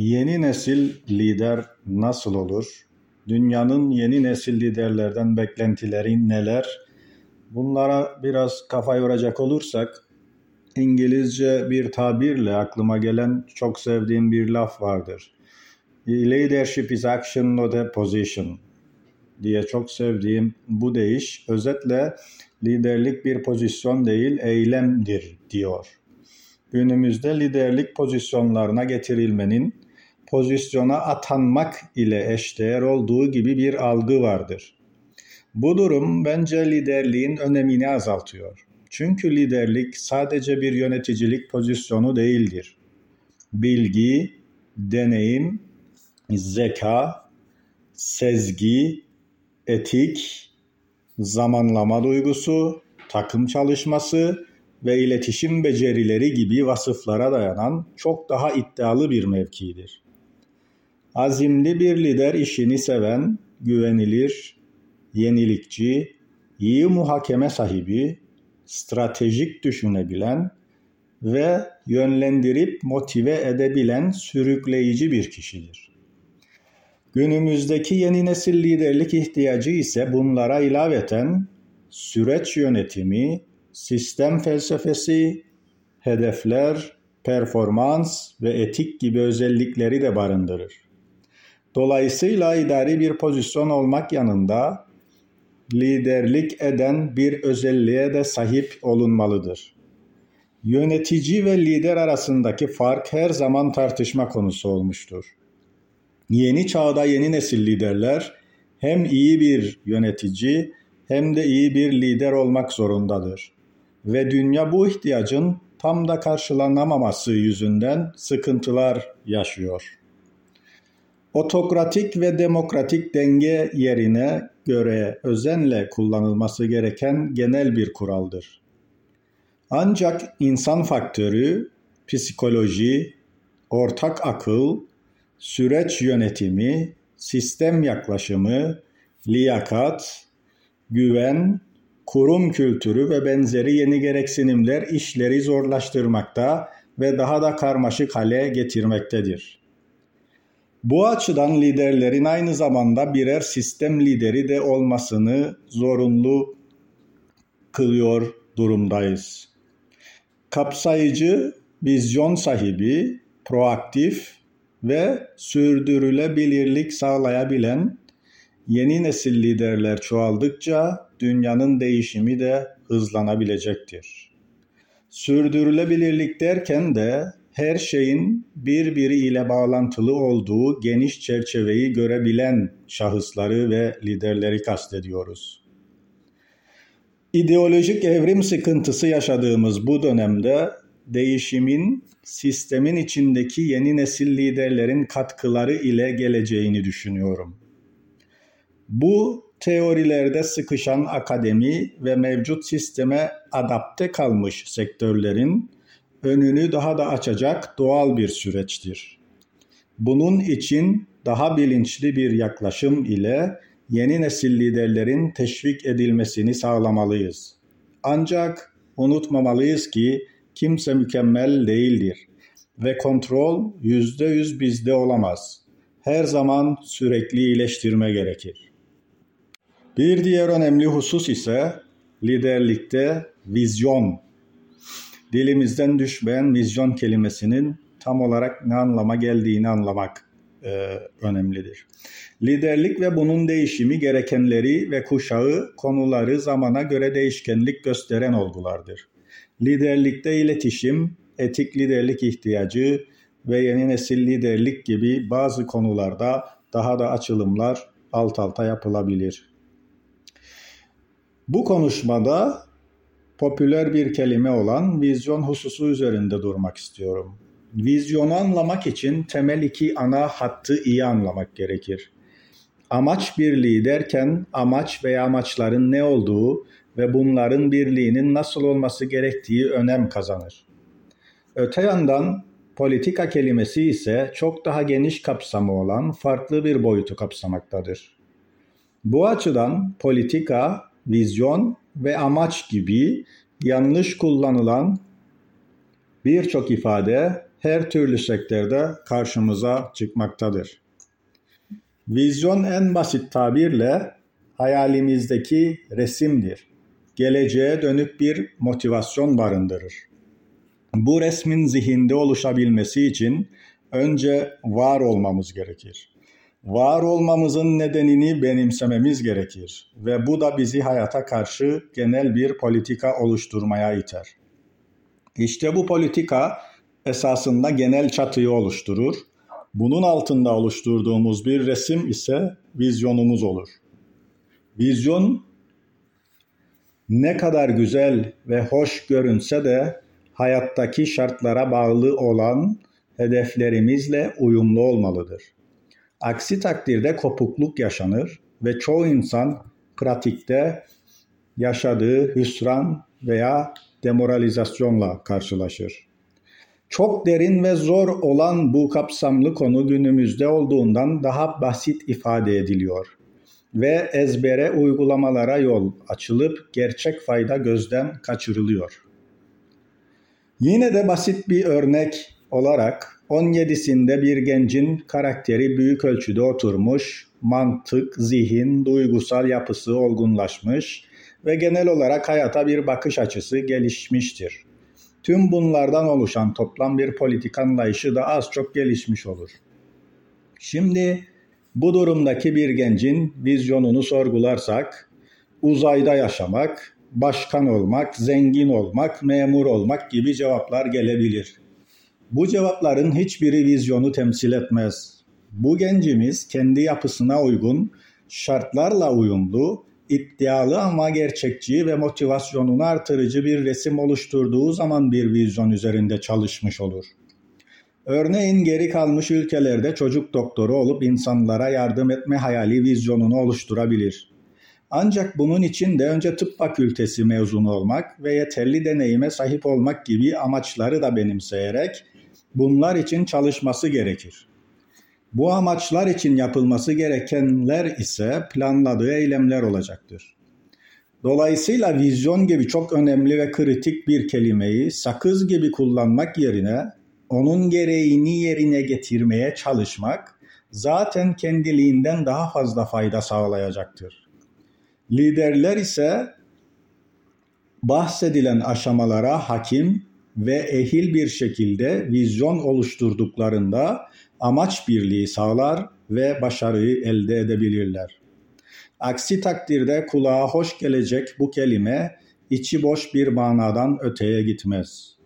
Yeni nesil lider nasıl olur? Dünyanın yeni nesil liderlerden beklentileri neler? Bunlara biraz kafa yoracak olursak İngilizce bir tabirle aklıma gelen çok sevdiğim bir laf vardır. Leadership is action not a position diye çok sevdiğim bu deyiş özetle liderlik bir pozisyon değil eylemdir diyor. Günümüzde liderlik pozisyonlarına getirilmenin pozisyona atanmak ile eşdeğer olduğu gibi bir algı vardır. Bu durum bence liderliğin önemini azaltıyor. Çünkü liderlik sadece bir yöneticilik pozisyonu değildir. Bilgi, deneyim, zeka, sezgi, etik, zamanlama duygusu, takım çalışması ve iletişim becerileri gibi vasıflara dayanan çok daha iddialı bir mevkidir. Azimli bir lider işini seven, güvenilir, yenilikçi, iyi muhakeme sahibi, stratejik düşünebilen ve yönlendirip motive edebilen sürükleyici bir kişidir. Günümüzdeki yeni nesil liderlik ihtiyacı ise bunlara ilaveten süreç yönetimi, sistem felsefesi, hedefler, performans ve etik gibi özellikleri de barındırır. Dolayısıyla idari bir pozisyon olmak yanında liderlik eden bir özelliğe de sahip olunmalıdır. Yönetici ve lider arasındaki fark her zaman tartışma konusu olmuştur. Yeni çağda yeni nesil liderler hem iyi bir yönetici hem de iyi bir lider olmak zorundadır. Ve dünya bu ihtiyacın tam da karşılanamaması yüzünden sıkıntılar yaşıyor. Otokratik ve demokratik denge yerine göre özenle kullanılması gereken genel bir kuraldır. Ancak insan faktörü, psikoloji, ortak akıl, süreç yönetimi, sistem yaklaşımı, liyakat, güven, kurum kültürü ve benzeri yeni gereksinimler işleri zorlaştırmakta ve daha da karmaşık hale getirmektedir. Bu açıdan liderlerin aynı zamanda birer sistem lideri de olmasını zorunlu kılıyor durumdayız. Kapsayıcı, vizyon sahibi, proaktif ve sürdürülebilirlik sağlayabilen yeni nesil liderler çoğaldıkça dünyanın değişimi de hızlanabilecektir. Sürdürülebilirlik derken de her şeyin birbiriyle bağlantılı olduğu geniş çerçeveyi görebilen şahısları ve liderleri kastediyoruz. İdeolojik evrim sıkıntısı yaşadığımız bu dönemde değişimin sistemin içindeki yeni nesil liderlerin katkıları ile geleceğini düşünüyorum. Bu teorilerde sıkışan akademi ve mevcut sisteme adapte kalmış sektörlerin önünü daha da açacak doğal bir süreçtir. Bunun için daha bilinçli bir yaklaşım ile yeni nesil liderlerin teşvik edilmesini sağlamalıyız. Ancak unutmamalıyız ki kimse mükemmel değildir ve kontrol yüzde yüz bizde olamaz. Her zaman sürekli iyileştirme gerekir. Bir diğer önemli husus ise liderlikte vizyon dilimizden düşmeyen vizyon kelimesinin tam olarak ne anlama geldiğini anlamak e, önemlidir. Liderlik ve bunun değişimi gerekenleri ve kuşağı konuları zamana göre değişkenlik gösteren olgulardır. Liderlikte iletişim, etik liderlik ihtiyacı ve yeni nesil liderlik gibi bazı konularda daha da açılımlar alt alta yapılabilir. Bu konuşmada popüler bir kelime olan vizyon hususu üzerinde durmak istiyorum. Vizyonu anlamak için temel iki ana hattı iyi anlamak gerekir. Amaç birliği derken amaç veya amaçların ne olduğu ve bunların birliğinin nasıl olması gerektiği önem kazanır. Öte yandan politika kelimesi ise çok daha geniş kapsamı olan farklı bir boyutu kapsamaktadır. Bu açıdan politika, vizyon ve amaç gibi yanlış kullanılan birçok ifade her türlü sektörde karşımıza çıkmaktadır. Vizyon en basit tabirle hayalimizdeki resimdir. Geleceğe dönük bir motivasyon barındırır. Bu resmin zihinde oluşabilmesi için önce var olmamız gerekir. Var olmamızın nedenini benimsememiz gerekir ve bu da bizi hayata karşı genel bir politika oluşturmaya iter. İşte bu politika esasında genel çatıyı oluşturur. Bunun altında oluşturduğumuz bir resim ise vizyonumuz olur. Vizyon ne kadar güzel ve hoş görünse de hayattaki şartlara bağlı olan hedeflerimizle uyumlu olmalıdır. Aksi takdirde kopukluk yaşanır ve çoğu insan pratikte yaşadığı hüsran veya demoralizasyonla karşılaşır. Çok derin ve zor olan bu kapsamlı konu günümüzde olduğundan daha basit ifade ediliyor ve ezbere uygulamalara yol açılıp gerçek fayda gözden kaçırılıyor. Yine de basit bir örnek olarak 17'sinde bir gencin karakteri büyük ölçüde oturmuş, mantık, zihin, duygusal yapısı olgunlaşmış ve genel olarak hayata bir bakış açısı gelişmiştir. Tüm bunlardan oluşan toplam bir politik anlayışı da az çok gelişmiş olur. Şimdi bu durumdaki bir gencin vizyonunu sorgularsak uzayda yaşamak, başkan olmak, zengin olmak, memur olmak gibi cevaplar gelebilir. Bu cevapların hiçbiri vizyonu temsil etmez. Bu gencimiz kendi yapısına uygun, şartlarla uyumlu, iddialı ama gerçekçi ve motivasyonunu artırıcı bir resim oluşturduğu zaman bir vizyon üzerinde çalışmış olur. Örneğin geri kalmış ülkelerde çocuk doktoru olup insanlara yardım etme hayali vizyonunu oluşturabilir. Ancak bunun için de önce tıp fakültesi mezunu olmak ve yeterli deneyime sahip olmak gibi amaçları da benimseyerek bunlar için çalışması gerekir. Bu amaçlar için yapılması gerekenler ise planladığı eylemler olacaktır. Dolayısıyla vizyon gibi çok önemli ve kritik bir kelimeyi sakız gibi kullanmak yerine onun gereğini yerine getirmeye çalışmak zaten kendiliğinden daha fazla fayda sağlayacaktır. Liderler ise bahsedilen aşamalara hakim ve ehil bir şekilde vizyon oluşturduklarında amaç birliği sağlar ve başarıyı elde edebilirler. Aksi takdirde kulağa hoş gelecek bu kelime içi boş bir manadan öteye gitmez.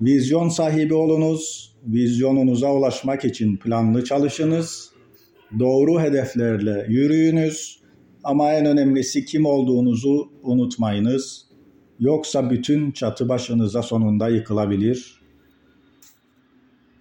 Vizyon sahibi olunuz, vizyonunuza ulaşmak için planlı çalışınız, doğru hedeflerle yürüyünüz ama en önemlisi kim olduğunuzu unutmayınız. Yoksa bütün çatı başınıza sonunda yıkılabilir